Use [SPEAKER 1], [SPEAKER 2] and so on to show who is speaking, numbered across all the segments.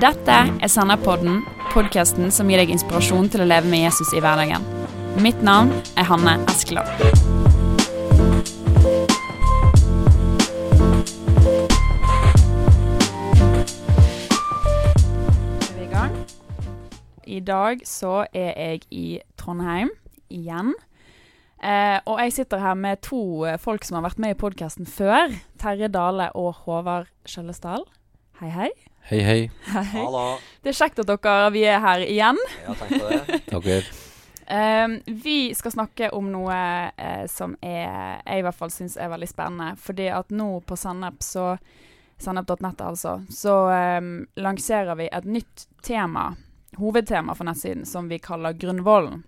[SPEAKER 1] Dette er Sanderpodden, podkasten som gir deg inspirasjon til å leve med Jesus i hverdagen. Mitt navn er Hanne Eskeland. I? I dag så er jeg i Trondheim igjen. Eh, og jeg sitter her med to folk som har vært med i podkasten før. Terje Dale og Håvard Skjøllesdal. Hei, hei.
[SPEAKER 2] Hei, hei.
[SPEAKER 1] hei.
[SPEAKER 3] Hallo.
[SPEAKER 1] Det er kjekt at dere vi er her igjen.
[SPEAKER 3] Ja, takk for det.
[SPEAKER 2] Dere.
[SPEAKER 1] Eh, vi skal snakke om noe uh, som er, jeg i hvert fall syns er veldig spennende. Fordi at nå på Sennep så Sennep.nett, altså. Så eh, lanserer vi et nytt tema, hovedtema for nettsiden, som vi kaller Grunnvollen.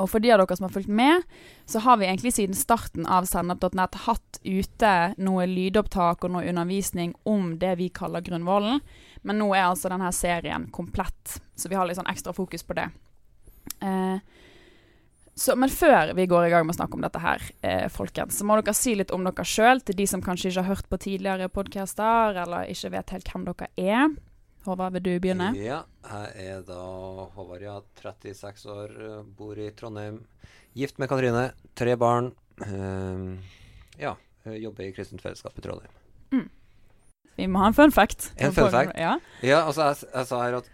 [SPEAKER 1] Og for de av dere som har fulgt med, så har vi egentlig siden starten av sennep.nett hatt ute noe lydopptak og noe undervisning om det vi kaller Grunnvollen. Men nå er altså denne serien komplett, så vi har litt sånn ekstra fokus på det. Eh, så, men før vi går i gang med å snakke om dette her, eh, folkens, så må dere si litt om dere sjøl til de som kanskje ikke har hørt på tidligere podcaster, eller ikke vet helt hvem dere er. Håvard, vil du begynne?
[SPEAKER 3] Ja, jeg er da Håvard, ja, 36 år, eh, bor i Trondheim. Gift med Katrine, tre barn. Ehm, ja, jobber i Kristent Fellesskap i Trondheim.
[SPEAKER 1] Vi må ha en fun fact.
[SPEAKER 3] En fun fact?
[SPEAKER 1] Ja.
[SPEAKER 3] Ja, altså, jeg, jeg sa her at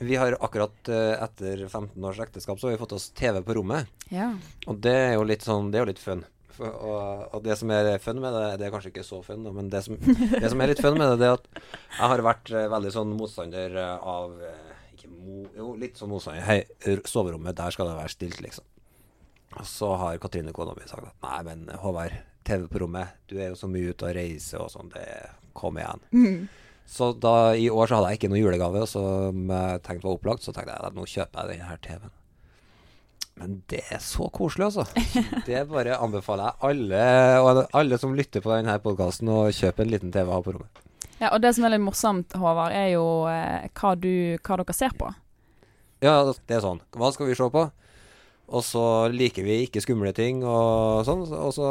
[SPEAKER 3] vi har akkurat uh, etter 15 års ekteskap så har vi fått oss TV på rommet.
[SPEAKER 1] ja.
[SPEAKER 3] Og det er jo litt sånn, det er jo litt fun. Og, og det som er fun med det, det er kanskje ikke så fun, men det som, det som er litt fun med det, det er at jeg har vært eh, veldig sånn motstander eh, av eh, Ikke mo, jo, litt sånn motstander. Hei, soverommet, der skal det være stilt, liksom. Og så har Katrine kona mi sagt at nei, men Håvard, TV på rommet, du er jo så mye ute og reiser og sånn, det kom igjen. Så da i år så hadde jeg ikke noe julegave, og som jeg tenkte var opplagt, så tenkte jeg at nå kjøper jeg denne her TV-en. Men det er så koselig, altså. Det bare anbefaler jeg alle, alle som lytter på denne podkasten, å kjøpe en liten TV og ha på rommet.
[SPEAKER 1] ja, og det som er litt morsomt, Håvard, er jo eh, hva, du, hva dere ser på.
[SPEAKER 3] Ja, det er sånn. Hva skal vi se på? Og så liker vi ikke skumle ting og sånn. Og så,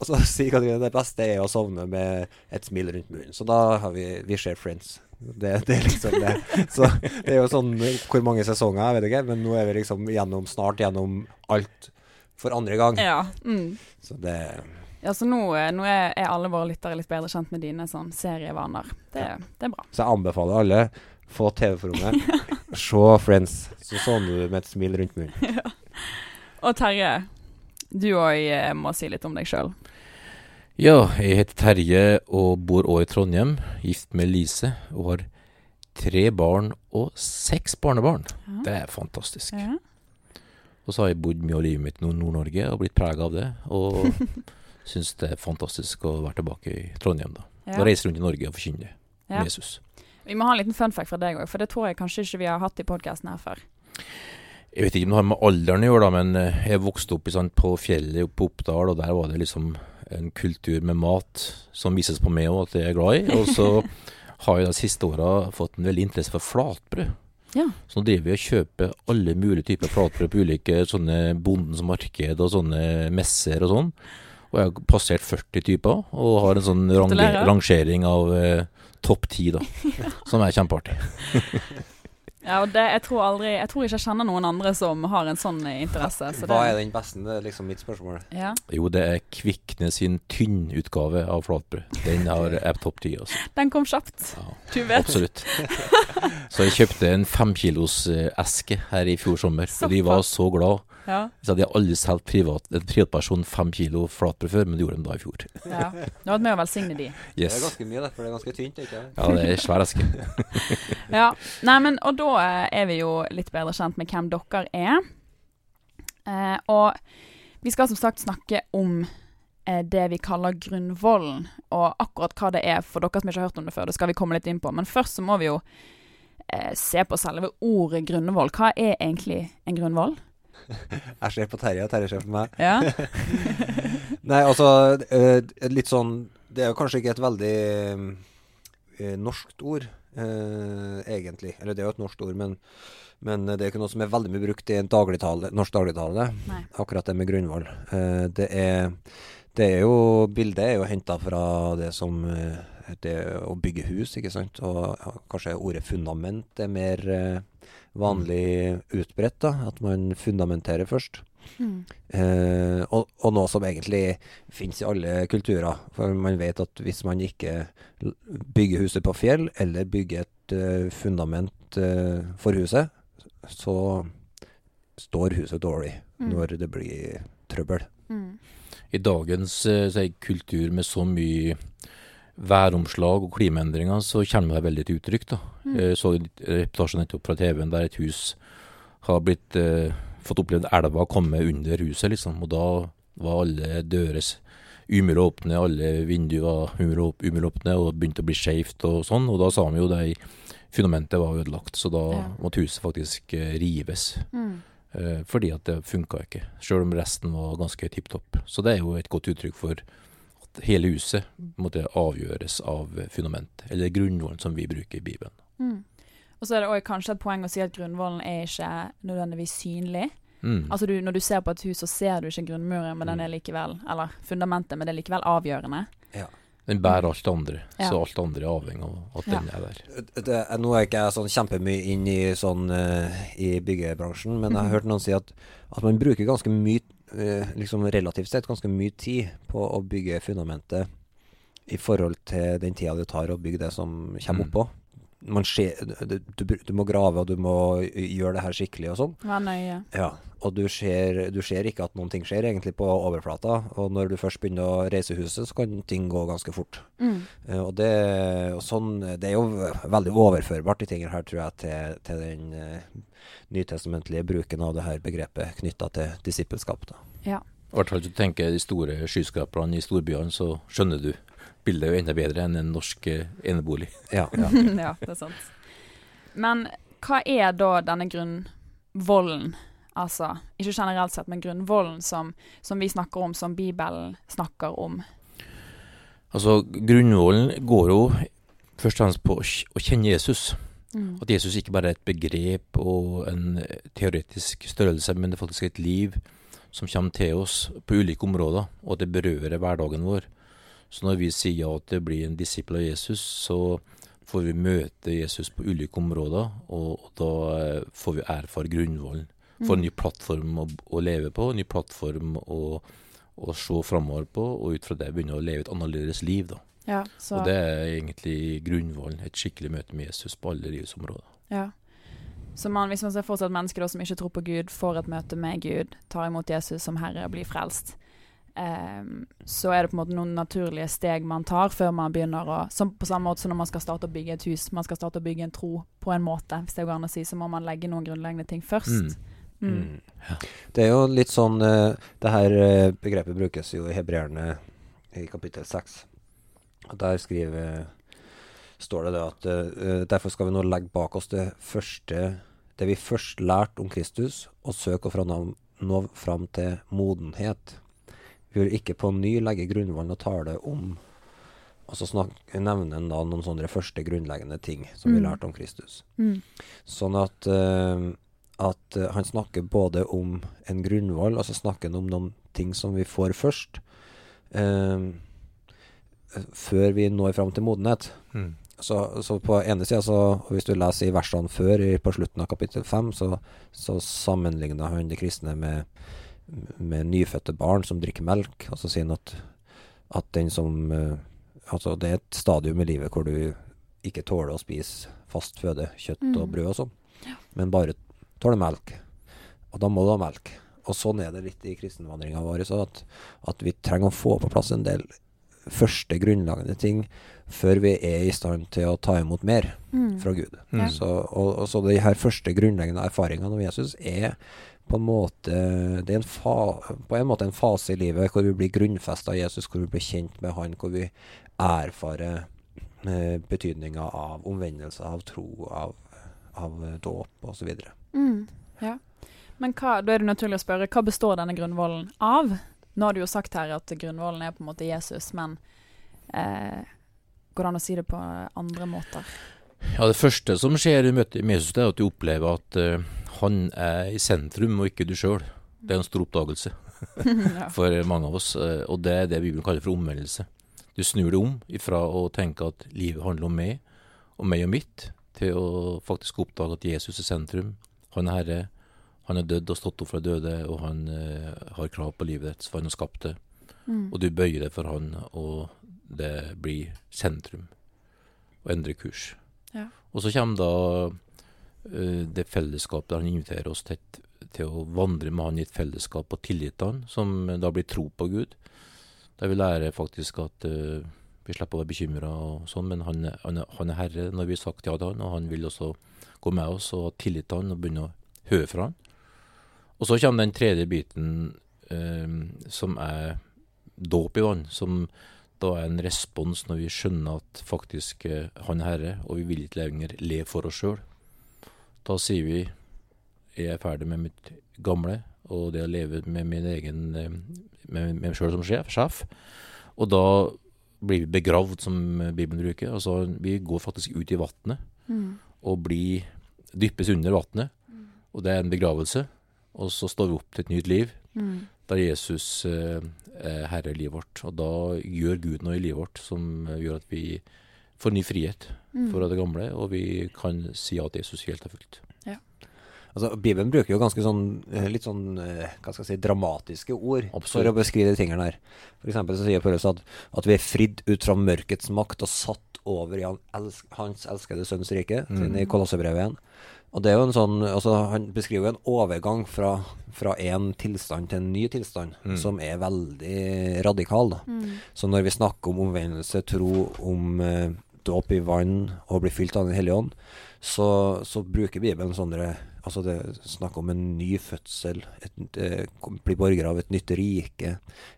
[SPEAKER 3] og så sier Katrine det beste er å sovne med et smil rundt munnen. Så da har vi Vi ser Friends. Det, det liksom det. Så det er jo sånn Hvor mange sesonger, jeg vet ikke, men nå er vi liksom gjennom, snart gjennom alt for andre gang.
[SPEAKER 1] Ja. Mm.
[SPEAKER 3] Så det
[SPEAKER 1] Ja, så nå, eh, nå er, er alle våre lyttere litt bedre kjent med dine sånn serievaner. Det, det er bra.
[SPEAKER 3] Så jeg anbefaler alle få TV på rommet. Se Friends. Så sovner du med et smil rundt munnen.
[SPEAKER 1] Og Terje, du òg må si litt om deg sjøl.
[SPEAKER 2] Ja, jeg heter Terje og bor også i Trondheim. Gift med Lise og har tre barn og seks barnebarn. Det er fantastisk.
[SPEAKER 1] Ja.
[SPEAKER 2] Og så har jeg bodd mye av livet mitt i Nord-Norge og blitt prega av det. Og syns det er fantastisk å være tilbake i Trondheim, da.
[SPEAKER 1] Ja.
[SPEAKER 2] Og reise rundt i Norge og forkynne
[SPEAKER 1] Ja.
[SPEAKER 2] om Jesus.
[SPEAKER 1] Vi må ha en liten fun fact fra deg òg, for det tror jeg kanskje ikke vi har hatt i podkasten her før.
[SPEAKER 2] Jeg vet ikke om det har med alderen å gjøre, da, men eh, jeg vokste opp i, sant, på fjellet oppe på Oppdal, og der var det liksom en kultur med mat som vises på meg òg at jeg er glad i. Og så har jeg de siste åra fått en veldig interesse for flatbrød.
[SPEAKER 1] Ja.
[SPEAKER 2] Så nå driver vi og kjøper alle mulige typer flatbrød på ulike sånne Bondens marked og sånne messer og sånn. Og jeg har passert 40 typer, og har en sånn range rangering av eh, topp 10, da. Som er kjempeartig.
[SPEAKER 1] Ja, og det, jeg, tror aldri, jeg tror ikke jeg kjenner noen andre som har en sånn interesse. Så
[SPEAKER 3] Hva
[SPEAKER 1] det,
[SPEAKER 3] er den beste? Det er liksom mitt spørsmål.
[SPEAKER 1] Ja.
[SPEAKER 2] Jo, det er Kvikne sin tynnutgave av flatbrød. Den har er topp 10, altså.
[SPEAKER 1] Den kom kjapt.
[SPEAKER 2] Ja.
[SPEAKER 1] Du vet.
[SPEAKER 2] Absolutt. Så jeg kjøpte en femkiloseske eh, her i fjor sommer, og de var så glad.
[SPEAKER 1] Ja.
[SPEAKER 2] Så hadde jeg aldri solgt privat, en privatperson fem kilo flatbrød før, men det gjorde de da i fjor.
[SPEAKER 1] ja. Du har vært med å velsigne de.
[SPEAKER 3] Det er ganske mye, det, for det er ganske tynt. ikke?
[SPEAKER 2] Ja, det er svær eske.
[SPEAKER 1] Ja. Nei, men og da eh, er vi jo litt bedre kjent med hvem dere er. Eh, og vi skal som sagt snakke om eh, det vi kaller grunnvollen, og akkurat hva det er for dere som ikke har hørt om det før. Det skal vi komme litt inn på. Men først så må vi jo eh, se på selve ordet grunnvoll. Hva er egentlig en grunnvoll?
[SPEAKER 3] Jeg ser på Terje, og Terje ser på meg.
[SPEAKER 1] Ja.
[SPEAKER 3] Nei, altså eh, Litt sånn Det er jo kanskje ikke et veldig eh, norskt ord, eh, egentlig. Eller det er jo et norsk ord, men, men det er ikke noe som er veldig mye brukt i en dagligtale, norsk dagligtale.
[SPEAKER 1] Nei.
[SPEAKER 3] Akkurat det med grunnvoll. Det er det er jo Bildet er jo henta fra det som det å bygge hus, ikke sant. Og ja, kanskje ordet fundament er mer vanlig utbredt, da. At man fundamenterer først.
[SPEAKER 1] Mm.
[SPEAKER 3] Eh, og, og noe som egentlig finnes i alle kulturer. For man vet at hvis man ikke bygger huset på fjell, eller bygger et uh, fundament uh, for huset, så står huset dårlig
[SPEAKER 1] Mm.
[SPEAKER 3] når det blir trøbbel.
[SPEAKER 1] Mm.
[SPEAKER 2] I dagens uh, kultur med så mye væromslag og klimaendringer, så kommer det veldig til uttrykk. da.
[SPEAKER 1] Mm.
[SPEAKER 2] Jeg så en reportasje nettopp fra TV-en der et hus har blitt, eh, fått opplevd elva komme under huset, liksom. Og da var alle dører umulig åpne, alle vinduer var umulig åpne, og begynte å bli skjevt og sånn. Og da sa vi jo det fundamentet var ødelagt, så da
[SPEAKER 1] Ja.
[SPEAKER 2] måtte huset faktisk eh, rives.
[SPEAKER 1] Mm.
[SPEAKER 2] Eh, fordi at det funka ikke, sjøl om resten var ganske tipp topp. Så det er jo et godt uttrykk for at hele huset måtte avgjøres av fundamentet, eller grunnvollen som vi bruker i Bibelen.
[SPEAKER 1] Mm. Og så er det også kanskje et poeng å si at grunnvollen er ikke nødvendigvis synlig.
[SPEAKER 2] Mm.
[SPEAKER 1] Altså du, Når du ser på et hus, så ser du ikke grunnmuren, men den er likevel, eller fundamentet, men det er likevel avgjørende.
[SPEAKER 2] Den bærer alt det andre,
[SPEAKER 1] Ja.
[SPEAKER 2] så alt det andre er avhengig av at
[SPEAKER 1] Ja.
[SPEAKER 2] den er der.
[SPEAKER 3] Det, nå er ikke jeg sånn kjempemye inn i sånn uh, i byggebransjen, men jeg har hørt noen si at, at man bruker ganske mye, liksom relativt sett, ganske mye tid på å bygge fundamentet i forhold til den tida det tar å bygge det som kommer
[SPEAKER 2] Mm.
[SPEAKER 3] oppå. Man ser, du, du, du må grave, og du må gjøre det her skikkelig og sånn.
[SPEAKER 1] Vær nøye.
[SPEAKER 3] Ja, og du ser, du ser ikke at noen ting skjer egentlig på overflata. Og når du først begynner å reise huset, så kan ting gå ganske fort.
[SPEAKER 1] Mm.
[SPEAKER 3] Eh, og det, og sånn, det er jo veldig overførbart, de tingene her, tror jeg, til, til den uh, nytestamentlige bruken av det her begrepet knytta til disippelskap. Da.
[SPEAKER 2] I hvert fall hvis du tenker de store skyskraperne i storbyene, så skjønner du bildet er jo enda bedre enn en norsk eh, enebolig.
[SPEAKER 3] Ja, ja.
[SPEAKER 1] ja, det er sant. Men hva er da denne grunnvollen? Altså, ikke generelt sett, men grunnvollen som, som vi snakker om, som Bibelen snakker om.
[SPEAKER 2] Altså, grunnvollen går jo først og fremst på å kjenne Jesus.
[SPEAKER 1] Mm.
[SPEAKER 2] At Jesus ikke bare er et begrep og en eh, teoretisk størrelse, men det er faktisk et liv som kommer til oss på ulike områder, og det berører hverdagen vår. Så når vi sier ja til å bli en disippel av Jesus, så får vi møte Jesus på ulike områder, og, og da eh, får vi erfare grunnvollen. Får en ny plattform å, å leve på, en ny plattform å, å se framover på, og ut fra det begynne å leve et annerledes liv. da.
[SPEAKER 1] Ja, så,
[SPEAKER 2] Og det er egentlig grunnvollen, et skikkelig møte med Jesus på alle livets områder.
[SPEAKER 1] ja. så man, hvis man ser for seg at mennesker da, som ikke tror på Gud, får et møte med Gud, tar imot Jesus som Herre og blir frelst, ehm, så er det på en måte noen naturlige steg man tar før man begynner å som På samme måte som når man skal starte å bygge et hus, man skal starte å bygge en tro på en måte, hvis det går an å si, så må man legge noen grunnleggende ting først. Mm.
[SPEAKER 3] Mm. Det er jo litt sånn eh, Det her eh, begrepet brukes jo i hebreerne i kapittel 6. Og der skriver står det det at uh, derfor skal vi nå legge bak oss det første det vi først lærte om Kristus, og søke å nå fram til modenhet. Vi vil ikke på ny legge grunnvollen og tale om Og så snak, nevner han da noen sånne første grunnleggende ting som vi
[SPEAKER 1] Mm.
[SPEAKER 3] lærte om Kristus.
[SPEAKER 1] Mm.
[SPEAKER 3] Sånn at, uh, at eh, han snakker både om en grunnvoll, og så snakker han om noen ting som vi får først. Uh, før vi når fram til modenhet. Så, så på ene sida, så og hvis du leser i versene før, i, på slutten av kapittel fem, så, så sammenligner han de kristne med, med nyfødte barn som drikker melk. Og så sier han at, at den som eh, Altså, det er et stadium i livet hvor du ikke tåler å spise fast føde, kjøtt
[SPEAKER 1] Mm.
[SPEAKER 3] og brød og sånn, men bare tåler melk. Og da må du ha melk. Og sånn er det litt i kristenvandringa vår, så at, at vi trenger å få på plass en del første grunnlagende ting før vi er i stand til å ta imot mer
[SPEAKER 1] Mm.
[SPEAKER 3] fra Gud.
[SPEAKER 2] Mm.
[SPEAKER 3] Så, og, og så de her første grunnleggende erfaringene om Jesus er på en måte Det er en fa, på en måte en fase i livet hvor vi blir grunnfesta av Jesus, hvor vi blir kjent med Han, hvor vi erfarer eh, betydninga av omvendelse, av tro, av, av dåp osv.
[SPEAKER 1] Mm. Ja. Men hva, da er det naturlig å spørre, hva består denne grunnvollen av? Nå har du jo sagt her at grunnvollen er på en måte Jesus, men eh, går det an å si det på andre måter?
[SPEAKER 2] Ja, Det første som skjer i møte med Jesus, det er at du opplever at eh, han er i sentrum, og ikke du sjøl. Det er en stor oppdagelse
[SPEAKER 1] ja.
[SPEAKER 2] for mange av oss, eh, og det er det Bibelen kaller for omvendelse. Du snur det om ifra å tenke at livet handler om meg, og meg og mitt, til å faktisk oppdage at Jesus er sentrum. Han er Herre. Han er dødd og stått opp fra døde, og han eh, har krav på livet ditt, for han har skapt det.
[SPEAKER 1] Mm.
[SPEAKER 2] Og du bøyer deg for han, og det blir sentrum. Og endrer kurs.
[SPEAKER 1] Ja.
[SPEAKER 2] Og så kommer da det fellesskapet han inviterer oss til, til å vandre med han i et fellesskap og tillit til han, som da blir tro på Gud. Der vi lærer faktisk at uh, vi slipper å være bekymra og sånn, men han, han, han er herre når vi har sagt ja til han, og han vil også gå med oss og ha tillit til han og begynne å høre fra han. Og så kommer den tredje biten, uh, som er dåp i vann, som da er en respons når vi skjønner at faktisk uh, han er herre, og vi vil ikke lenger le for oss sjøl. Da sier vi jeg er ferdig med mitt gamle, og det å leve med min egen eh, med meg sjøl som sjef, sjef. Og da blir vi begravd, som Bibelen bruker. Altså, vi går faktisk ut i vannet
[SPEAKER 1] Mm.
[SPEAKER 2] og blir dyppes under vannet. Og det er en begravelse. Og så står vi opp til et nytt liv,
[SPEAKER 1] Mm.
[SPEAKER 2] der Jesus eh, er herre i livet vårt. Og da gjør Gud noe i livet vårt som eh, gjør at vi får ny frihet
[SPEAKER 1] Mm.
[SPEAKER 2] fra det gamle, og vi kan si at Jesus helt og fullt.
[SPEAKER 3] Altså, Bibelen bruker jo ganske sånn eh, litt sånn eh, hva skal jeg si, dramatiske ord
[SPEAKER 2] Absolutt.
[SPEAKER 3] for å beskrive de tingene her. For eksempel så sier Paulus at, at vi er fridd ut fra mørkets makt og satt over i han elsk, hans elskede sønns rike, mm. i Kolossebrevet igjen. Og det er jo en sånn, altså Han beskriver jo en overgang fra, fra en tilstand til en ny tilstand, som er veldig radikal. da.
[SPEAKER 1] Mm.
[SPEAKER 3] Så når vi snakker om omvendelse, tro, om eh, dåp i vann og blir fylt av Den hellige ånd, så, så bruker Bibelen sånne Altså det er snakk om en ny fødsel, et, eh, bli borger av et nytt rike,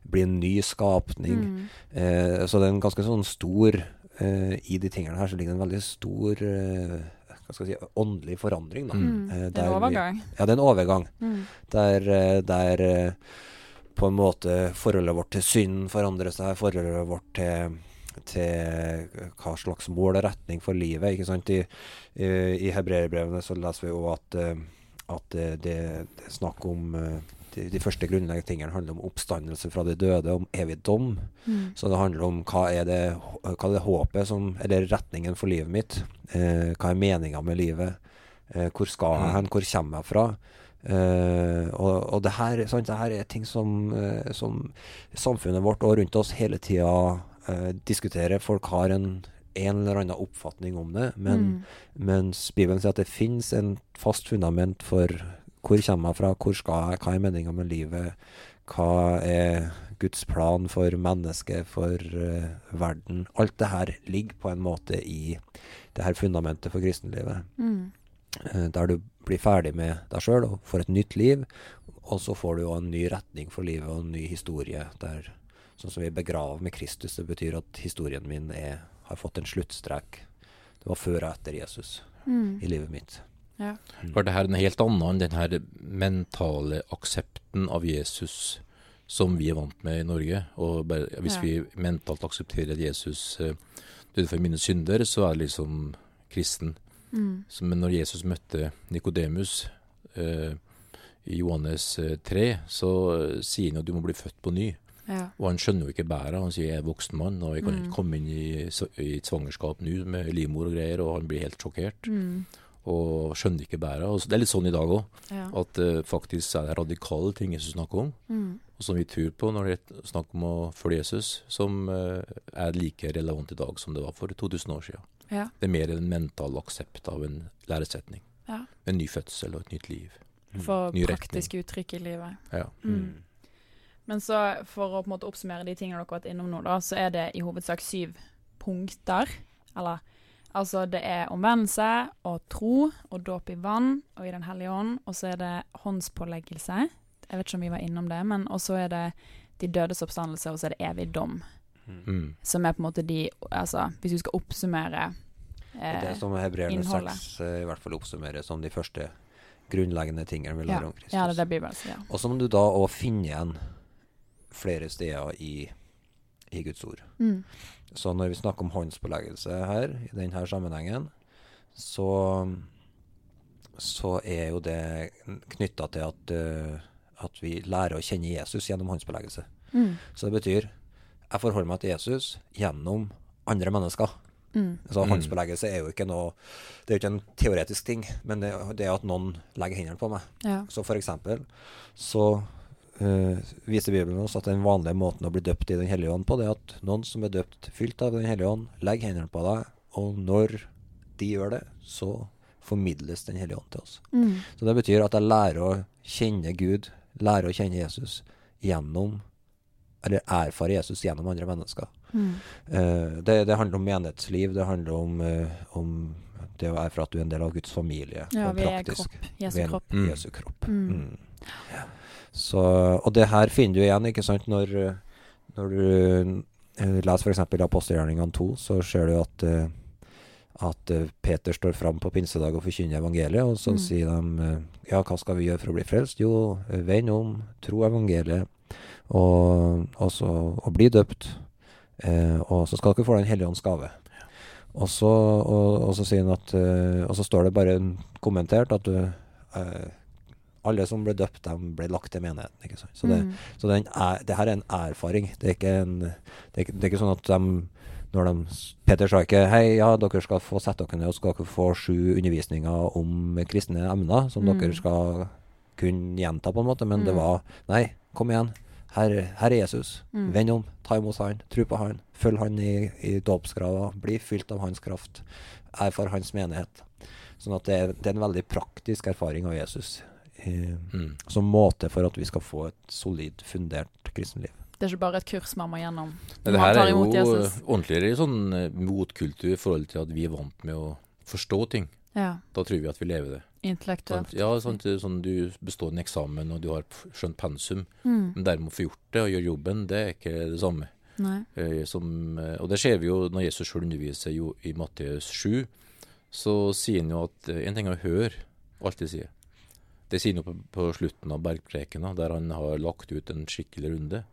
[SPEAKER 3] bli en ny skapning.
[SPEAKER 1] Mm.
[SPEAKER 3] Eh, så det er en ganske sånn stor eh, I de tingene her så ligger det en veldig stor eh, hva skal jeg si, åndelig forandring. Da.
[SPEAKER 1] Mm.
[SPEAKER 3] Eh,
[SPEAKER 1] Det er en
[SPEAKER 3] vi-
[SPEAKER 1] overgang.
[SPEAKER 3] Ja, det er en overgang.
[SPEAKER 1] Mm.
[SPEAKER 3] Der, eh, der på en måte forholdet vårt til synd forandrer seg, forholdet vårt til, til hva slags mål og retning for livet. ikke sant? I, i, hebreerbrevene så leser vi jo at, eh, at det, det er snakk om eh, de, de første grunnleggende tingene handler om oppstandelse fra de døde, om evig dom.
[SPEAKER 1] Mm.
[SPEAKER 3] Så det handler om hva er det, hva er det håpet som Eller retningen for livet mitt. Eh, hva er meninga med livet? Eh, hvor skal jeg hen? Hvor kommer jeg fra? Eh, og, og det her, sant, det her er ting som, eh, som samfunnet vårt og rundt oss hele tida eh, diskuterer. Folk har en, en eller annen oppfatning om det, men
[SPEAKER 1] Mm.
[SPEAKER 3] mens Bibelen sier at det fins en fast fundament for hvor kommer jeg fra, hvor skal jeg, hva er meninga med livet, hva er Guds plan for mennesket, for uh, verden. Alt det her ligger på en måte i det her fundamentet for kristenlivet.
[SPEAKER 1] Mm.
[SPEAKER 3] eh, der du blir ferdig med deg sjøl og får et nytt liv, og så får du jo en ny retning for livet og en ny historie. Der, sånn som vi begraver med Kristus, det betyr at historien min er, har fått en sluttstrek. Det var før og etter Jesus
[SPEAKER 1] Mm.
[SPEAKER 3] i livet mitt.
[SPEAKER 1] Ja.
[SPEAKER 2] For det her en helt annen enn den her mentale aksepten av Jesus som vi er vant med i Norge. Og bare, hvis
[SPEAKER 1] Ja.
[SPEAKER 2] vi mentalt aksepterer at Jesus eh, døde for mine synder, så er det liksom kristen.
[SPEAKER 1] Mm.
[SPEAKER 2] Så, men når Jesus møtte Nikodemus eh, i Johannes eh, 3, så eh, sier han at du må bli født på ny.
[SPEAKER 1] Ja.
[SPEAKER 2] Og han skjønner jo ikke bæret. Han sier jeg er voksen mann, og jeg kan
[SPEAKER 1] Mm.
[SPEAKER 2] ikke komme inn i, i et svangerskap nå med livmor og greier, og han blir helt sjokkert.
[SPEAKER 1] Mm.
[SPEAKER 2] Og skjønner ikke bæret. Det er litt sånn i dag òg.
[SPEAKER 1] Ja.
[SPEAKER 2] At uh, faktisk er det radikale ting Jesus snakker om,
[SPEAKER 1] Mm.
[SPEAKER 2] og som vi tror på når det er snakk om å følge Jesus, som uh, er like relevant i dag som det var for 2000 år siden.
[SPEAKER 1] Ja.
[SPEAKER 2] Det er mer en mental aksept av en læresetning.
[SPEAKER 1] Ja.
[SPEAKER 2] En ny fødsel og et nytt liv.
[SPEAKER 1] For
[SPEAKER 2] Ny retning.
[SPEAKER 1] praktiske uttrykk i livet.
[SPEAKER 2] Ja.
[SPEAKER 1] Mm. Men så for å på en måte oppsummere de tingene dere har vært innom nå, da, så er det i hovedsak syv punkter. Eller altså det er omvendelse og tro og dåp i vann og i Den hellige ånd, og så er det håndspåleggelse. Jeg vet ikke om vi var innom det, men også er det de dødes oppstandelse, og så er det evig dom.
[SPEAKER 2] Mm.
[SPEAKER 1] Som er på en måte de Altså, hvis du skal oppsummere
[SPEAKER 3] Det er det
[SPEAKER 1] eh,
[SPEAKER 3] som Hebreerne
[SPEAKER 1] innholdet.
[SPEAKER 3] 6 eh, i hvert fall oppsummerer som de første grunnleggende tingene vi
[SPEAKER 1] ja,
[SPEAKER 3] om Kristus.
[SPEAKER 1] ja, det er det Bibelen ja.
[SPEAKER 3] Og som du da òg finner igjen flere steder i, i Guds ord.
[SPEAKER 1] Mm.
[SPEAKER 3] Så når vi snakker om håndspåleggelse her, i denne sammenhengen, så, så er jo det knytta til at, uh, at vi lærer å kjenne Jesus gjennom håndspåleggelse.
[SPEAKER 1] Mm.
[SPEAKER 3] Så det betyr jeg forholder meg til Jesus gjennom andre mennesker.
[SPEAKER 1] Mm.
[SPEAKER 3] Så
[SPEAKER 2] håndspåleggelse
[SPEAKER 3] Håndsbeleggelse er jo ikke noe Det er jo ikke en teoretisk ting, men det, det er at noen legger hendene på meg.
[SPEAKER 1] Ja.
[SPEAKER 3] Så for eksempel så eh, viser Bibelen oss at den vanlige måten å bli døpt i Den hellige ånd på, det er at noen som er døpt fylt av Den hellige ånd, legger hendene på deg, og når de gjør det, så formidles Den hellige ånd til oss.
[SPEAKER 1] Mm.
[SPEAKER 3] Så det betyr at jeg lærer å kjenne Gud, lærer å kjenne Jesus gjennom Eller erfare Jesus gjennom andre mennesker.
[SPEAKER 1] Mm.
[SPEAKER 3] Uh, det, det handler om menighetsliv, det handler om, uh, om det å erfare at du er en del av Guds familie.
[SPEAKER 1] Ja, vi er kropp. Jesu kropp.
[SPEAKER 3] Jesu kropp.
[SPEAKER 1] Mm.
[SPEAKER 3] Mm. Så, og det her finner du igjen, ikke sant, når, når du eh, leser f.eks. Apostelgjerningene 2, så ser du at eh, at eh, Peter står fram på pinsedag og forkynner evangeliet, og så
[SPEAKER 1] Mm.
[SPEAKER 3] sier de ja, hva skal vi gjøre for å bli frelst? Jo, vend om, tro evangeliet, og, og, så, og bli døpt. Eh, og så skal dere få Den hellige ånds gave. Og så, og, og så sier han at Og så står det bare kommentert at du eh, alle som ble døpt, de ble lagt til menigheten. ikke sant? Så, det,
[SPEAKER 1] Mm.
[SPEAKER 3] så den er, det her er en erfaring. Det er ikke, en, det er ikke, det er ikke sånn at de når de, Peter sa ikke hei, ja, dere skal få sette dere ned og skal dere få sju undervisninger om kristne emner som
[SPEAKER 1] Mm.
[SPEAKER 3] dere skal kunne gjenta, på en måte. Men det
[SPEAKER 1] Mm.
[SPEAKER 3] var nei, kom igjen. Her, er Jesus.
[SPEAKER 1] Mm.
[SPEAKER 3] Vend om. Ta imot han. Tro på han. Følg han i, i dåpsgrava. Bli fylt av hans kraft. Erfar hans menighet. Sånn at det, er- det er en veldig praktisk erfaring av Jesus. Eh,
[SPEAKER 2] Mm.
[SPEAKER 3] som måte for at vi skal få et solid fundert kristenliv.
[SPEAKER 1] Det er ikke bare et kurs man må gjennom.
[SPEAKER 2] Nei, det her er jo ordentligere sånn eh, motkultur i forhold til at vi er vant med å forstå ting.
[SPEAKER 1] Ja.
[SPEAKER 2] Da tror vi at vi lever det.
[SPEAKER 1] Intellektuelt.
[SPEAKER 2] Ja, sant, sånn du består en eksamen og du har skjønt pensum,
[SPEAKER 1] Mm.
[SPEAKER 2] men derimot få gjort det og gjøre jobben, det er ikke det samme.
[SPEAKER 1] Nei.
[SPEAKER 2] Eh, som, og det ser vi jo når Jesus selv underviser jo i Matteus 7, så sier han jo at en ting er å høre alt de sier. Det sier han på, på slutten av bergpreken, der han har lagt ut en skikkelig runde.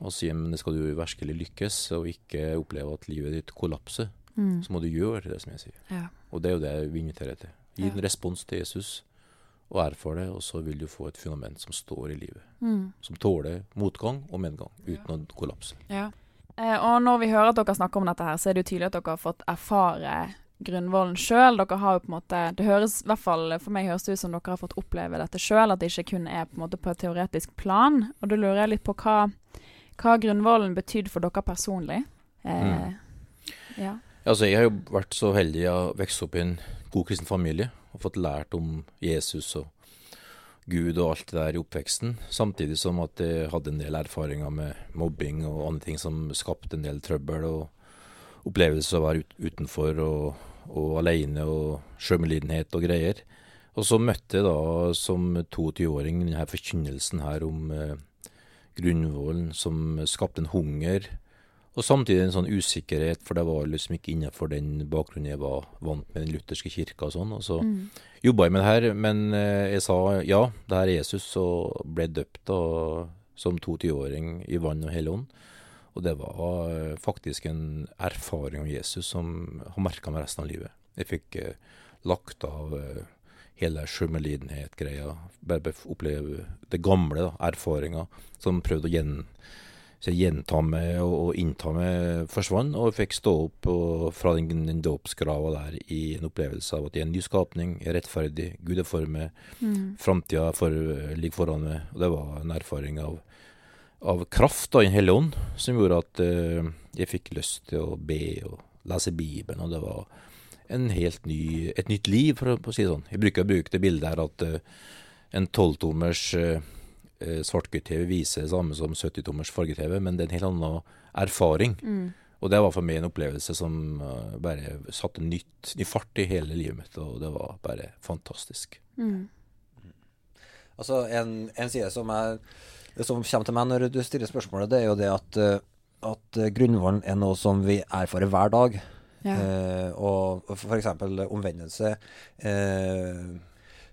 [SPEAKER 2] Og sier men skal du virkelig lykkes og ikke oppleve at livet ditt kollapser,
[SPEAKER 1] Mm.
[SPEAKER 2] så må du gjøre det som jeg sier.
[SPEAKER 1] Ja.
[SPEAKER 2] Og det er jo det vi inviterer til. Gi
[SPEAKER 1] Ja.
[SPEAKER 2] en respons til Jesus, og erfar det, og så vil du få et fundament som står i livet.
[SPEAKER 1] Mm.
[SPEAKER 2] Som tåler motgang og medgang, uten å kollapse.
[SPEAKER 1] Ja. Eh, og når vi hører at dere snakker om dette her, så er det jo tydelig at dere har fått erfare grunnvollen sjøl. Dere har jo på en måte Det høres i hvert fall for meg høres det ut som dere har fått oppleve dette sjøl, at det ikke kun er på en måte på et teoretisk plan. Og da lurer jeg litt på hva, hva grunnvollen betydde for dere personlig. Eh, ja.
[SPEAKER 2] Altså, jeg har jo vært så heldig å vokse opp i en god kristen familie og fått lært om Jesus og Gud og alt det der i oppveksten, samtidig som at jeg hadde en del erfaringer med mobbing og andre ting som skapte en del trøbbel, og opplevelser av å være ut, utenfor og, og alene og sjølmedlidenhet og greier. Og så møtte jeg da som 22-åring denne forkynnelsen her om eh, grunnvollen som skapte en hunger og samtidig en sånn usikkerhet, for det var liksom ikke innenfor den bakgrunnen jeg var vant med den lutherske kirka og sånn. Og så
[SPEAKER 1] Mm.
[SPEAKER 2] jobba jeg med det her, men eh, jeg sa ja, det her er Jesus, og ble døpt da som 22-åring i vann og hellig ånd. Og det var eh, faktisk en erfaring om Jesus som har merka meg resten av livet. Jeg fikk eh, lagt av eh, hele sjømelidenhet-greia. Bare oppleve det gamle, da, erfaringer som prøvde å gjen, så gjenta meg og, og innta meg forsvant, og jeg fikk stå opp og, fra den, den dåpsgrava der i en opplevelse av at jeg er en ny skapning, jeg er rettferdig, Gud er for meg,
[SPEAKER 1] Mm.
[SPEAKER 2] framtida for, ligger foran meg. Og det var en erfaring av, av kraft av Den hellige ånd som gjorde at eh, jeg fikk lyst til å be og lese Bibelen, og det var en helt ny, et nytt liv, for å, si det sånn. Jeg bruker å bruke det bildet her at eh, en tolvtommers uh, svart-hvitt-TV viser det samme som 70-tommers farge-TV, men det er en helt annen erfaring.
[SPEAKER 1] Mm.
[SPEAKER 2] Og det var for meg en opplevelse som uh, bare satte nytt, ny fart i hele livet mitt, og det var bare fantastisk.
[SPEAKER 1] Mm.
[SPEAKER 3] Altså, en, en side som, er, som kommer til meg når du stiller spørsmålet, det er jo det at, eh, at eh, grunnvollen er noe som vi erfarer hver dag.
[SPEAKER 1] Ja.
[SPEAKER 3] Eh, og eksempel omvendelse. Eh,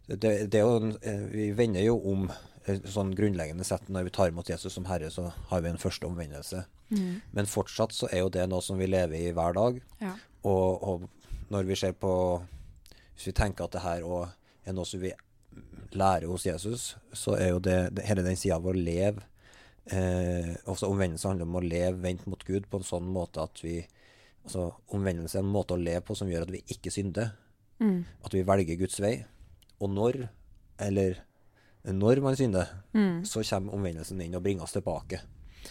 [SPEAKER 3] det, det er jo, eh, vi vender jo om sånn grunnleggende sett når vi tar imot Jesus som Herre, så har vi en første omvendelse.
[SPEAKER 1] Mm.
[SPEAKER 3] Men fortsatt så er jo det noe som vi lever i hver dag.
[SPEAKER 1] Ja.
[SPEAKER 3] Og, og når vi ser på Hvis vi tenker at det her òg er noe som vi lærer hos Jesus, så er jo det, det hele den sida av å leve eh, også omvendelse handler om å leve vendt mot Gud på en sånn måte at vi Altså omvendelse er en måte å leve på som gjør at vi ikke synder.
[SPEAKER 1] Mm.
[SPEAKER 3] At vi velger Guds vei. Og når, eller når man synder,
[SPEAKER 1] Mm.
[SPEAKER 3] så kommer omvendelsen inn og bringer oss tilbake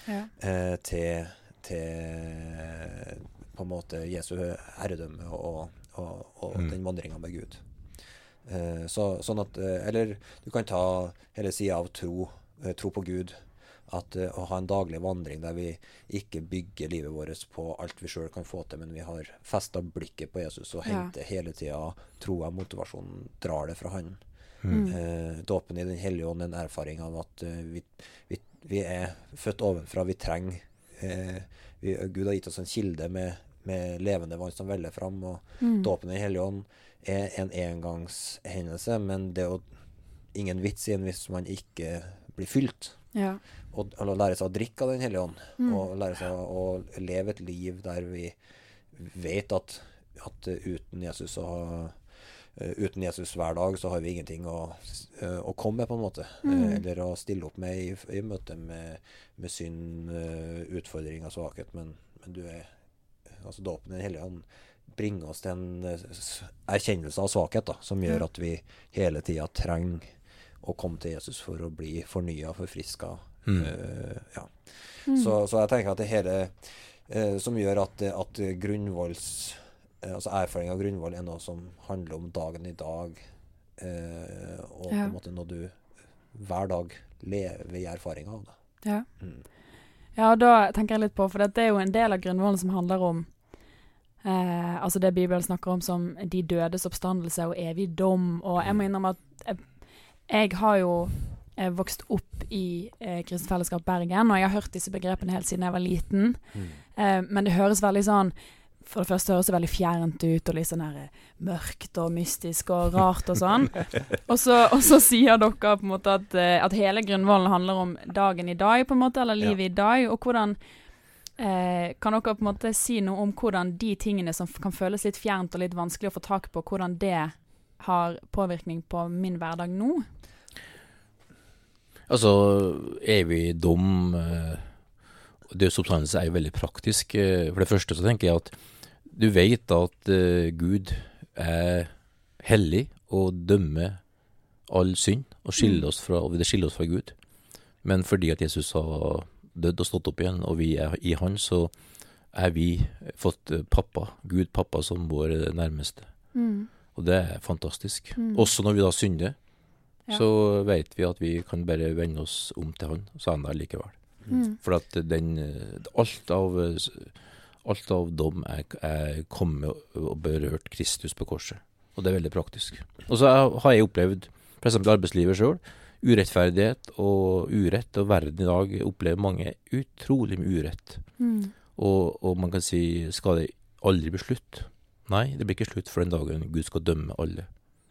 [SPEAKER 1] Ja.
[SPEAKER 3] eh, til, til på en måte Jesu herredømme og, og, og
[SPEAKER 2] Mm.
[SPEAKER 3] den vandringa med Gud. Eh, så, sånn at eh, Eller du kan ta hele sida av tro, eh, tro på Gud. At Å ha en daglig vandring der vi ikke bygger livet vårt på alt vi sjøl kan få til, men vi har festa blikket på Jesus og
[SPEAKER 1] Ja.
[SPEAKER 3] henter hele tida troa, motivasjonen, drar det fra Han.
[SPEAKER 1] Mm.
[SPEAKER 3] Eh, dåpen i Den hellige ånd er en erfaring av at eh, vi, vi, vi er født ovenfra. Vi trenger eh, vi, Gud har gitt oss en kilde med, med levende vann som veller fram. Og
[SPEAKER 1] Mm.
[SPEAKER 3] dåpen i Den hellige ånd er en engangshendelse, men det er jo ingen vits i den hvis man ikke blir fylt.
[SPEAKER 1] Ja.
[SPEAKER 3] Og, og lære seg å drikke av Den hellige ånd.
[SPEAKER 1] Mm.
[SPEAKER 3] Og lære seg å leve et liv der vi vet at, at eh, uten Jesus så eh, uten Jesus hver dag så har vi ingenting å, eh, å komme med, på en måte.
[SPEAKER 1] Mm.
[SPEAKER 3] Eller å stille opp med i, i møte med, med synd, utfordring og svakhet. Men, men du er Altså dåpen i Den hellige ånd bringer oss til en eh, erkjennelse av svakhet, da, som gjør at vi hele tida trenger å komme til Jesus for å bli fornya, forfriska.
[SPEAKER 2] Mm.
[SPEAKER 3] Uh, ja.
[SPEAKER 1] Mm.
[SPEAKER 3] Så, så jeg tenker at det hele uh, som gjør at, at grunnvolls uh, Altså erfaring av grunnvoll er noe som handler om dagen i dag, eh, og på en måte når du hver dag lever i erfaringa av det.
[SPEAKER 1] ja.
[SPEAKER 3] Mm.
[SPEAKER 1] Ja, og da tenker jeg litt på, for det er jo en del av grunnvollen som handler om eh, Altså det Bibelen snakker om som de dødes oppstandelse og evig dom. Og jeg må innrømme at jeg, jeg har jo jeg vokst opp i eh, Kristent Fellesskap Bergen, og jeg har hørt disse begrepene helt siden jeg var liten.
[SPEAKER 3] Mm.
[SPEAKER 1] Eh, men det høres veldig sånn For det første høres det veldig fjernt ut, og litt sånn her eh, mørkt og mystisk og rart og sånn. og, så, og så sier dere på en måte at, eh, at hele grunnvollen handler om dagen i dag, på en måte, eller livet i dag. Og hvordan eh, Kan dere på en måte si noe om hvordan de tingene som kan føles litt fjernt og litt vanskelig å få tak på, hvordan det har påvirkning på min hverdag nå?
[SPEAKER 2] Altså, evigdom, eh, Døds oppstandelse er jo veldig praktisk. Eh, For det første så tenker jeg at du vet at eh, Gud er hellig og dømmer all synd og skiller
[SPEAKER 1] Mm.
[SPEAKER 2] oss fra, og det skiller oss fra Gud. Men fordi at Jesus har dødd og stått opp igjen, og vi er i Han, så er vi fått eh, pappa, Gud pappa, som vår nærmeste.
[SPEAKER 1] Mm.
[SPEAKER 2] Og det er fantastisk.
[SPEAKER 1] Mm.
[SPEAKER 2] Også når vi da synder,
[SPEAKER 1] Ja.
[SPEAKER 2] så vet vi at vi kan bare vende oss om til Han, så er han der likevel.
[SPEAKER 1] Mm.
[SPEAKER 2] For at den eh, Alt av, alt av dom er, er kommet og berørt Kristus på korset. Og det er veldig praktisk. Og så har jeg opplevd, f.eks. arbeidslivet sjøl, urettferdighet og urett. Og verden i dag opplever mange utrolig mye urett.
[SPEAKER 1] Mm.
[SPEAKER 2] Og, og man kan si skal det aldri bli slutt? Nei, det blir ikke slutt for den dagen Gud skal dømme alle.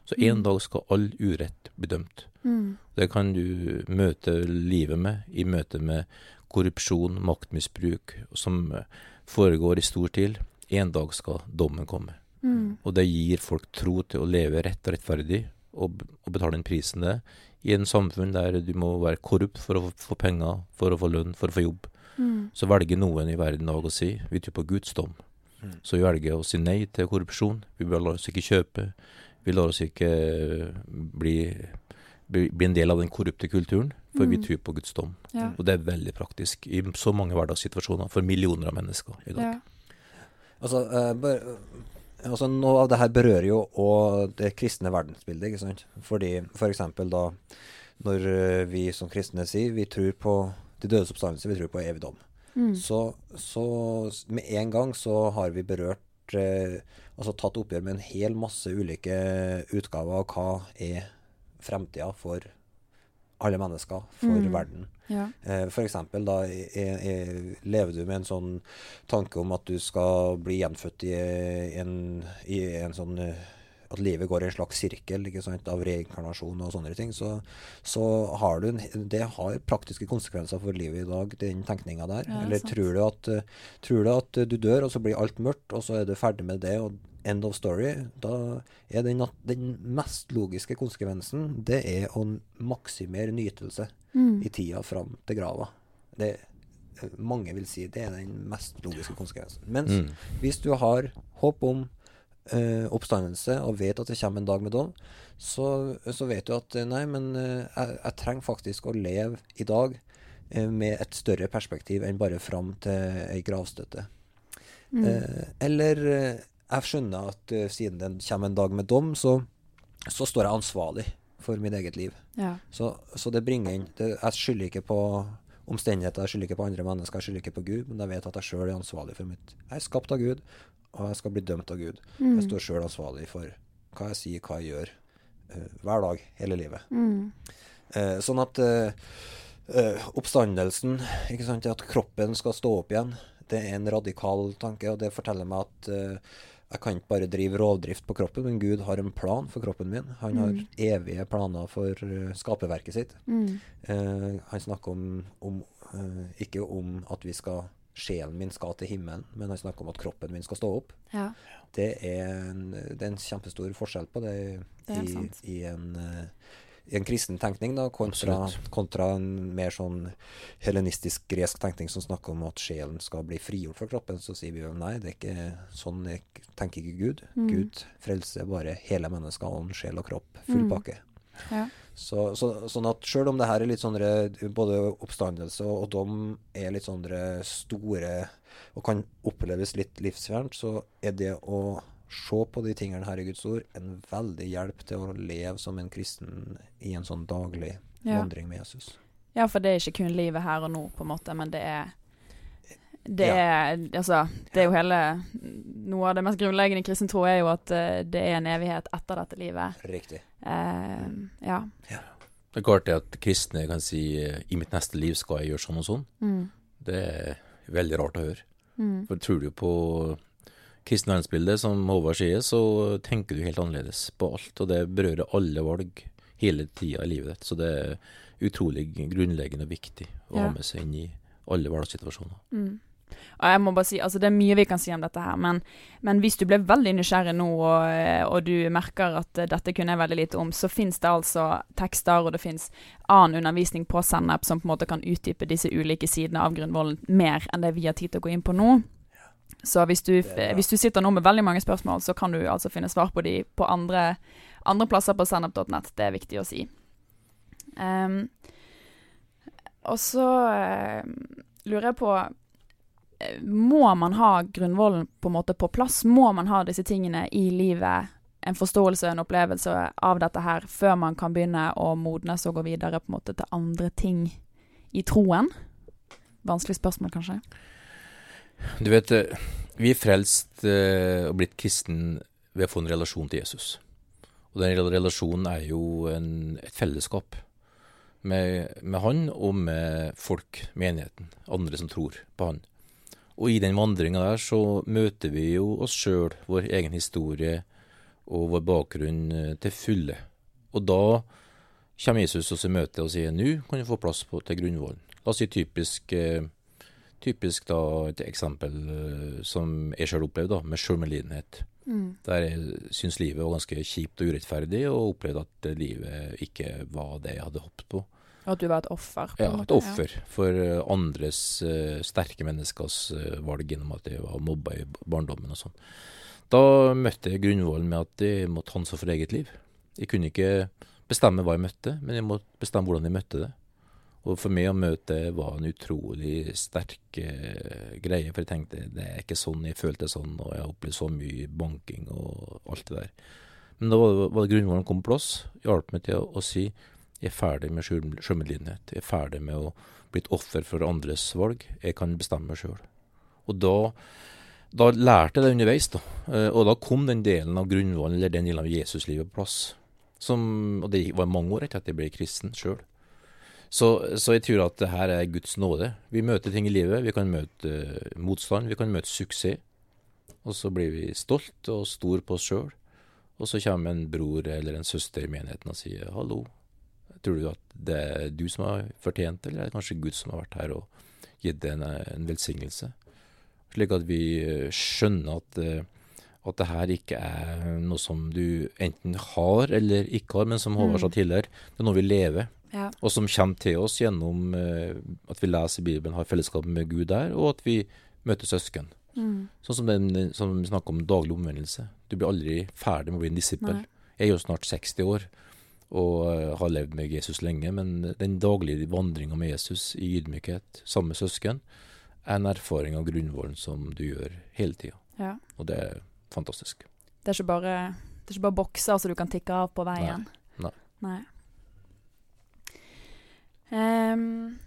[SPEAKER 2] Så en
[SPEAKER 1] Mm.
[SPEAKER 2] dag skal all urett bli dømt.
[SPEAKER 1] Mm.
[SPEAKER 2] Det kan du møte livet med i møte med korrupsjon, maktmisbruk, som eh, foregår i stor stil. En dag skal dommen komme.
[SPEAKER 1] Mm.
[SPEAKER 2] Og det gir folk tro til å leve rett og rettferdig, og, og betale den prisen det. I en samfunn der du må være korrupt for å få- penger, for å få lønn, for å få jobb.
[SPEAKER 1] Mm.
[SPEAKER 2] Så velger noen i verden i dag å si vi tror på Guds dom.
[SPEAKER 3] Mm.
[SPEAKER 2] Så vi velger å si nei til korrupsjon. Vi lar oss ikke kjøpe. Vi lar oss ikke eh, bli, bli, bli en del av den korrupte kulturen, for vi
[SPEAKER 1] Mm.
[SPEAKER 2] tror på Guds dom.
[SPEAKER 1] Ja.
[SPEAKER 2] Og det er veldig praktisk i så mange hverdagssituasjoner for millioner av mennesker i dag.
[SPEAKER 1] Ja.
[SPEAKER 3] Altså, uh, bør, altså Noe av det her berører jo òg det kristne verdensbildet. ikke sant? Fordi for eksempel da når eh, vi som kristne sier vi tror på de dødes oppstandelse, vi tror på evig dom.
[SPEAKER 1] Mm.
[SPEAKER 3] Så, så med en gang så har vi berørt eh, Altså tatt oppgjør med en hel masse ulike utgaver av hva er fremtida for alle mennesker, for
[SPEAKER 1] Mm.
[SPEAKER 3] verden.
[SPEAKER 1] Ja.
[SPEAKER 3] Eh, eksempel da er, er, lever du med en sånn tanke om at du skal bli gjenfødt i en, i en sånn eh, At livet går i en slags sirkel sant, av reinkarnasjon og sånne ting, så, så har du en, det har praktiske konsekvenser for livet i dag, den tenkninga der.
[SPEAKER 1] Ja,
[SPEAKER 3] Eller
[SPEAKER 1] sant.
[SPEAKER 3] tror du, at, eh, tror du at du dør, og så blir alt mørkt, og så er du ferdig med det, og end of story? Da er den, den mest logiske konsekvensen det er å maksimere nytelse
[SPEAKER 1] Mm.
[SPEAKER 3] i tida fram til grava. Det, mange vil si det er den mest logiske konsekvensen. Mens
[SPEAKER 2] Mm.
[SPEAKER 3] hvis du har håp om Uh, oppstandelse og vet at det kommer en dag med dom, så, så vet du at eh, nei, men uh, jeg, jeg trenger faktisk å leve i dag uh, med et større perspektiv enn bare fram til ei gravstøtte.
[SPEAKER 1] Mm.
[SPEAKER 3] Eller jeg skjønner at uh, siden det kommer en dag med dom, så, så står jeg ansvarlig for mitt eget liv.
[SPEAKER 1] Ja.
[SPEAKER 3] Så, så det bringer inn det, Jeg skylder ikke på omstendigheter, jeg skylder ikke på andre mennesker, jeg skylder ikke på Gud, men jeg vet at jeg sjøl er ansvarlig for mitt Jeg er skapt av Gud, og jeg skal bli dømt av Gud.
[SPEAKER 1] Mm.
[SPEAKER 3] Jeg står sjøl ansvarlig for hva jeg sier, hva jeg gjør, uh, hver dag, hele livet.
[SPEAKER 1] Mm.
[SPEAKER 3] Uh, sånn at oppstandelsen, ikke sant, at kroppen skal stå opp igjen, det er en radikal tanke, og det forteller meg at jeg kan ikke bare drive rovdrift på kroppen, men Gud har en plan for kroppen min. Han har
[SPEAKER 1] Mm.
[SPEAKER 3] evige planer for eh, skaperverket sitt.
[SPEAKER 1] Mm.
[SPEAKER 3] Uh, han snakker om, om uh, ikke om at vi skal sjelen min skal til himmelen, men han snakker om at kroppen min skal stå opp.
[SPEAKER 1] Ja.
[SPEAKER 3] Det er en, det er en kjempestor forskjell på det,
[SPEAKER 1] Det
[SPEAKER 3] i,
[SPEAKER 1] sant.
[SPEAKER 3] i, en, en kristen tenkning da, kontra, kontra en mer sånn helenistisk gresk tenkning som snakker om at sjelen skal bli frigjort fra kroppen. Så sier vi jo nei, det er ikke sånn jeg tenker ikke Gud.
[SPEAKER 1] Mm.
[SPEAKER 3] Gud frelser bare hele mennesket, ånd, sjel og kropp. Full
[SPEAKER 1] Mm. Ja.
[SPEAKER 3] Så, så, sånn at sjøl om det her er litt sånne både oppstandelse og, og dom er litt sånne store og kan oppleves litt livsfjernt, så er det å se på de tingene her i Guds ord en veldig hjelp til å leve som en kristen i en sånn daglig
[SPEAKER 1] Ja.
[SPEAKER 3] vandring med Jesus.
[SPEAKER 1] ja, for det er ikke kun livet her og nå, på en måte, men det er det
[SPEAKER 3] Ja.
[SPEAKER 1] er, altså, det er jo hele Noe av det mest grunnleggende i kristen tro er jo at uh, det er en evighet etter dette livet.
[SPEAKER 3] Riktig.
[SPEAKER 1] Eh, ja.
[SPEAKER 2] Det er klart det at kristne kan si i mitt neste liv skal jeg gjøre sånn og sånn.
[SPEAKER 1] Mm.
[SPEAKER 2] Det er veldig rart å høre.
[SPEAKER 1] Mm.
[SPEAKER 2] For tror du på kristen verdensbilde, som Håvard sier, så tenker du helt annerledes på alt. Og det berører alle valg hele tida i livet ditt. Så det er utrolig grunnleggende og viktig å
[SPEAKER 1] Ja.
[SPEAKER 2] ha med seg inn i alle hverdagssituasjoner.
[SPEAKER 1] Mm. Og jeg må bare si, altså Det er mye vi kan si om dette her, men, men hvis du ble veldig nysgjerrig nå, og, og du merker at dette kunne jeg veldig lite om, så fins det altså tekster, og det fins annen undervisning på Sennep som på en måte kan utdype disse ulike sidene av Grunnvollen mer enn det vi har tid til å gå inn på nå. Så hvis du, hvis du sitter nå med veldig mange spørsmål, så kan du altså finne svar på de på andre, andre plasser på sennep.nett. Det er viktig å si. Um, og så uh, lurer jeg på eh, Må man ha Grunnvollen på en måte på plass? Må man ha disse tingene i livet? En forståelse en opplevelse av dette her før man kan begynne å modnes og gå videre på en måte til andre ting i troen? Vanskelig spørsmål, kanskje?
[SPEAKER 2] Du vet, eh, vi er frelst eh, og blitt kristen ved å få en relasjon til Jesus. Og den relasjonen er jo en, et fellesskap med, med han og med folk, menigheten, andre som tror på han. Og i den vandringa der så møter vi jo oss sjøl, vår egen historie og vår bakgrunn eh, til fulle. Og da kommer Jesus oss i møte og sier nå kan du få plass på, til grunnvollen. La oss si typisk eh, Typisk da et eksempel eh, som jeg sjøl opplevde, da, med sjølmedlidenhet.
[SPEAKER 1] Mm.
[SPEAKER 2] Der jeg syns livet var ganske kjipt og urettferdig, og opplevde at eh, livet ikke var det jeg hadde hoppet på.
[SPEAKER 1] Og at du var et offer?
[SPEAKER 2] Ja,
[SPEAKER 1] måte,
[SPEAKER 2] et
[SPEAKER 1] offer
[SPEAKER 2] offer for eh, andres uh, sterke menneskers uh, valg gjennom at jeg var mobba i barndommen og sånn. Da møtte jeg grunnvollen med at jeg måtte hanse for eget liv. Jeg kunne ikke bestemme hva jeg møtte, men jeg måtte bestemme hvordan jeg møtte det. Og for meg å møte det var en utrolig sterk eh, greie, for jeg tenkte det er ikke sånn jeg følte sånn, og jeg har opplevd så mye banking og alt det der. Men da var det, var det grunnvollen kom på plass, hjalp meg til å, å si jeg er ferdig med sjøl- sjølmedlidenhet. Jeg er ferdig med å bli et offer for andres valg. Jeg kan bestemme meg sjøl. Og da, da lærte jeg det underveis, da. Eh, Og da kom den delen av grunnvollen, eller den delen av Jesuslivet, på plass. Som, og det var mange år etter at jeg ble kristen sjøl. Så, så jeg tror at det her er Guds nåde. Vi møter ting i livet. Vi kan møte eh, motstand, vi kan møte suksess. Og så blir vi stolt og stor på oss sjøl. Og så kommer en bror eller en søster i menigheten og sier 'hallo'. Tror du at det er du som har fortjent det, eller er det kanskje Gud som har vært her og gitt deg en, en velsignelse? Slik at vi eh, skjønner at, eh, at det her ikke er noe som du enten har eller ikke har, men som Håvard sa
[SPEAKER 1] Mm.
[SPEAKER 2] tidligere, det er noe vi lever.
[SPEAKER 1] Ja.
[SPEAKER 2] Og som kommer til oss gjennom eh, at vi leser Bibelen, har fellesskap med Gud der, og at vi møter søsken.
[SPEAKER 1] Mm.
[SPEAKER 2] Sånn som, den, som vi snakker om daglig omvendelse. Du blir aldri ferdig med å bli en disippel. Jeg er jo snart 60 år og eh, har levd med Jesus lenge, men den daglige vandringa med Jesus i ydmykhet sammen med søsken er en erfaring av grunnvollen som du gjør hele tida.
[SPEAKER 1] ja.
[SPEAKER 2] Og det er fantastisk.
[SPEAKER 1] Det er ikke bare, det er ikke bare bokser som du kan tikke av på veien.
[SPEAKER 2] Nei.
[SPEAKER 1] Nei. Ehm,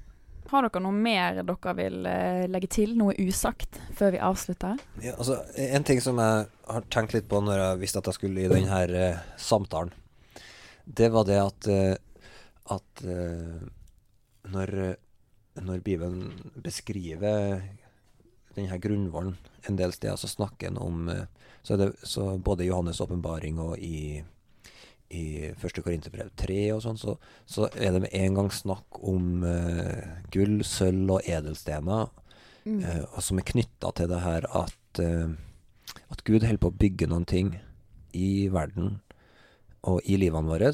[SPEAKER 1] har dere noe mer dere vil uh, legge til? Noe usagt før vi avslutter?
[SPEAKER 3] Ja, altså, en ting som jeg har tenkt litt på når jeg visste at jeg skulle i denne uh, samtalen, det var det at, uh, at eh, når, når Bibelen beskriver denne grunnvollen en del steder, så snakker en om eh, så det så Både i Johannes' åpenbaring og i, i første Korinterbrev 3 og sånn, så, så er det med en gang snakk om uh, gull, sølv og edelstener
[SPEAKER 1] Mm.
[SPEAKER 3] uh, som er knytta til det her at, uh, at Gud holder på å bygge noen ting i verden og i livene våre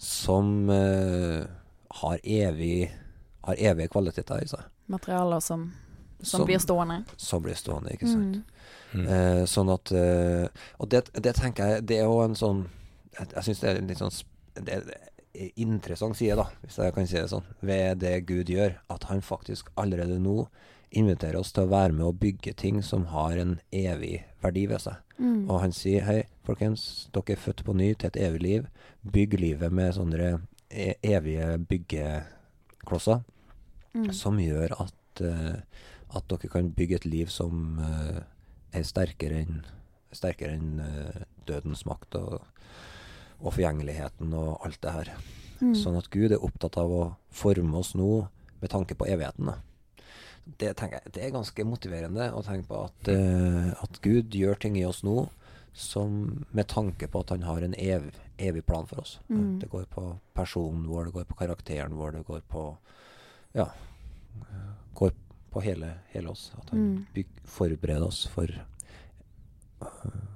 [SPEAKER 3] som har, evig, har evige kvaliteter i seg.
[SPEAKER 1] Materialer som, som,
[SPEAKER 3] Som-
[SPEAKER 1] blir stående.
[SPEAKER 3] Som blir stående, ikke sant.
[SPEAKER 1] Mm.
[SPEAKER 2] Mm.
[SPEAKER 3] Eh, sånn at eh, Og det, det tenker jeg Det er jo en sånn Jeg, syns det er litt sånn det er interessant side, da, hvis jeg kan si det sånn, ved det Gud gjør. At han faktisk allerede nå inviterer oss til å være med å bygge ting som har en evig verdi ved seg.
[SPEAKER 1] Mm.
[SPEAKER 3] Og han sier hei, folkens, dere er født på ny til et evig liv. Bygg livet med sånne e evige byggeklosser
[SPEAKER 1] Mm.
[SPEAKER 3] som gjør at, uh, at dere kan bygge et liv som uh, er sterkere enn sterkere enn uh, dødens makt og, og forgjengeligheten og alt det her.
[SPEAKER 1] Mm.
[SPEAKER 3] Sånn at Gud er opptatt av å forme oss nå med tanke på evigheten. Det, jeg, det er ganske motiverende å tenke på at, uh, at Gud gjør ting i oss nå som med tanke på at han har en ev, evig plan for oss.
[SPEAKER 1] Mm.
[SPEAKER 3] Det går på personen vår, det går på karakteren vår, det går på Ja. Går på hele, hele oss. At han
[SPEAKER 1] Mm.
[SPEAKER 3] forbereder oss for,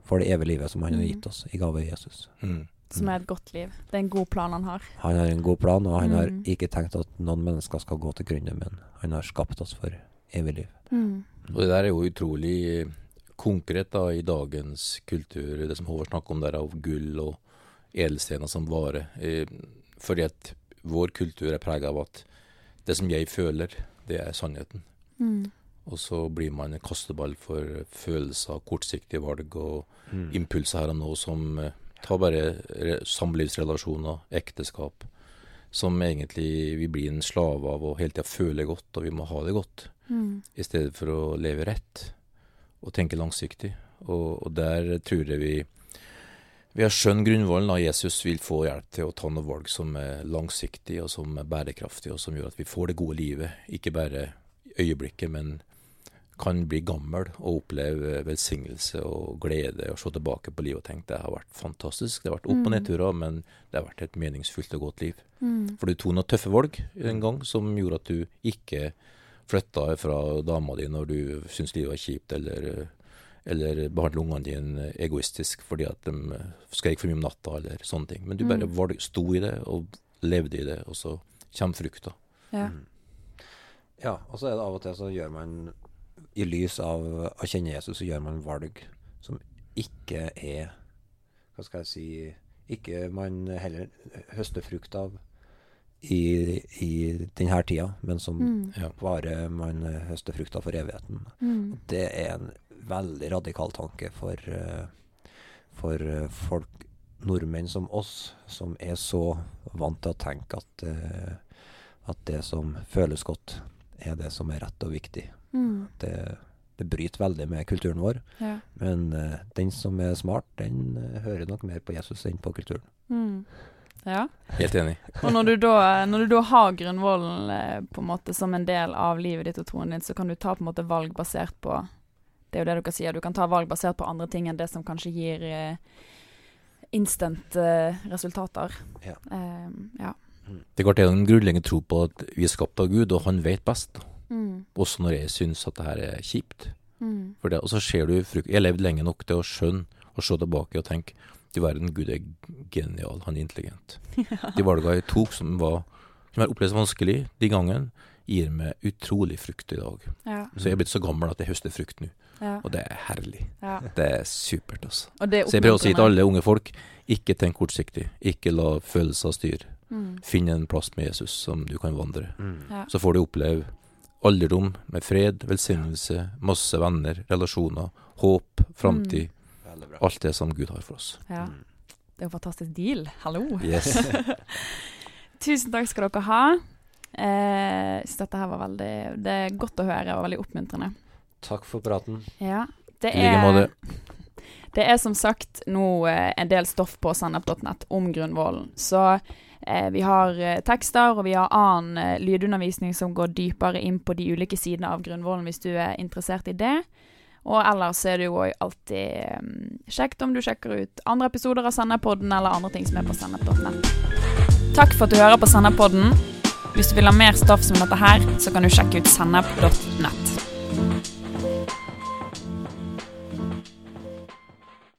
[SPEAKER 3] for det evige livet som han har
[SPEAKER 1] Mm.
[SPEAKER 3] gitt oss i gave i Jesus.
[SPEAKER 2] Mm.
[SPEAKER 1] Som er et godt liv. Det er en god plan han har.
[SPEAKER 3] Han har en god plan, og han har
[SPEAKER 1] Mm.
[SPEAKER 3] ikke tenkt at noen mennesker skal gå til grunne, men han har skapt oss for evig liv.
[SPEAKER 1] Mm.
[SPEAKER 2] Og det der er jo utrolig konkret da i dagens kultur, det som Håvard snakker om der av gull og edelstener som vare. Eh, fordi at vår kultur er prega av at det som jeg føler, det er sannheten.
[SPEAKER 1] Mm.
[SPEAKER 2] Og så blir man en kasteball for følelser, kortsiktige valg og
[SPEAKER 3] Mm.
[SPEAKER 2] impulser her og nå som tar bare samlivsrelasjoner, ekteskap, som egentlig vi blir en slave av og hele tida føler godt, og vi må ha det godt
[SPEAKER 1] Mm.
[SPEAKER 2] i stedet for å leve rett og tenke langsiktig. Og, og der tror jeg vi vi har skjønt grunnvollen av Jesus vil få hjelp til å ta noen valg som er langsiktige og som er bærekraftige, og som gjør at vi får det gode livet. Ikke bare øyeblikket, men kan bli gammel og oppleve velsignelse og glede og se tilbake på livet og tenke det har vært fantastisk. Det har vært opp- og
[SPEAKER 1] Mm.
[SPEAKER 2] nedturer, men det har vært et meningsfullt og godt liv.
[SPEAKER 1] Mm.
[SPEAKER 2] For du tok noen tøffe valg en gang som gjorde at du ikke flytta fra dama di når du syntes livet var kjipt, eller, eller behandla ungene dine egoistisk fordi at de skreik for mye om natta, eller sånne ting. Men du bare
[SPEAKER 1] Mm.
[SPEAKER 2] valg, sto i det og levde i det, og så kommer frukta.
[SPEAKER 1] Ja.
[SPEAKER 3] Mm. Ja, og så er det av og til så gjør man I lys av å kjenne Jesus, så gjør man valg som ikke er Hva skal jeg si Ikke man heller høster frukt av i, i denne tida, men som
[SPEAKER 1] Mm.
[SPEAKER 3] Bare man høster frukt av for evigheten.
[SPEAKER 1] Mm.
[SPEAKER 3] Det er en veldig radikal tanke for, for folk, nordmenn som oss, som er så vant til å tenke at, at det som føles godt, er det som er rett og viktig.
[SPEAKER 1] Mm.
[SPEAKER 3] Det, det bryter veldig med kulturen vår,
[SPEAKER 1] Ja.
[SPEAKER 3] men uh, den som er smart, den uh, hører nok mer på Jesus enn på kulturen.
[SPEAKER 1] Mm. ja.
[SPEAKER 2] Helt enig.
[SPEAKER 1] Og når du da, når du da har grunnvollen eh, på en måte som en del av livet ditt og troen din, så kan du ta på en måte valg basert på Det er jo det dere sier, du kan ta valg basert på andre ting enn det som kanskje gir eh, instant eh, resultater.
[SPEAKER 3] Ja.
[SPEAKER 1] Ja.
[SPEAKER 2] Det går til en grunnleggende tro på at vi er skapt av Gud, og han vet best.
[SPEAKER 1] Mm.
[SPEAKER 2] Også når jeg syns at det her er kjipt.
[SPEAKER 1] Mm.
[SPEAKER 2] For det, og så ser du frukt. Jeg har levd lenge nok til å skjønne og se tilbake og tenke du verden, Gud er genial, han er intelligent. De valgene jeg tok som var som jeg opplevde vanskelig de gangene, gir meg utrolig frukt i dag.
[SPEAKER 1] Ja.
[SPEAKER 2] Så jeg er blitt så gammel at jeg høster frukt nå,
[SPEAKER 1] Ja.
[SPEAKER 2] og det er herlig.
[SPEAKER 1] ja.
[SPEAKER 2] Det er supert, altså.
[SPEAKER 1] Og det er
[SPEAKER 2] Så jeg prøver å si til alle unge folk, ikke tenk kortsiktig. Ikke la følelser styre.
[SPEAKER 1] Mm.
[SPEAKER 2] Finn en plass med Jesus som du kan vandre.
[SPEAKER 3] Mm.
[SPEAKER 1] Ja.
[SPEAKER 2] Så får du oppleve alderdom med fred, velsignelse, masse venner, relasjoner, håp, framtid.
[SPEAKER 3] Mm.
[SPEAKER 2] Alt det som Gud har for oss.
[SPEAKER 1] ja.
[SPEAKER 3] Mm.
[SPEAKER 1] Det er jo fantastisk deal. Hallo.
[SPEAKER 2] Yes.
[SPEAKER 1] Tusen takk skal dere ha. Eh, synes dette her var veldig Det er godt å høre og veldig oppmuntrende.
[SPEAKER 3] Takk for praten.
[SPEAKER 1] Ja. Det
[SPEAKER 2] I like måte.
[SPEAKER 1] Det er som sagt nå eh, en del stoff på sennep.nett om Grunnvollen. Så vi har eh, tekster, og vi har annen eh, lydundervisning som går dypere inn på de ulike sidene av Grunnvollen, hvis du er interessert i det. Og ellers er det jo alltid eh, kjekt om du sjekker ut andre episoder av Senderpodden eller andre ting som er på sennep.nett. Takk for at du hører på Senderpodden. Hvis du vil ha mer stoff som dette her, så kan du sjekke ut sennep.nett.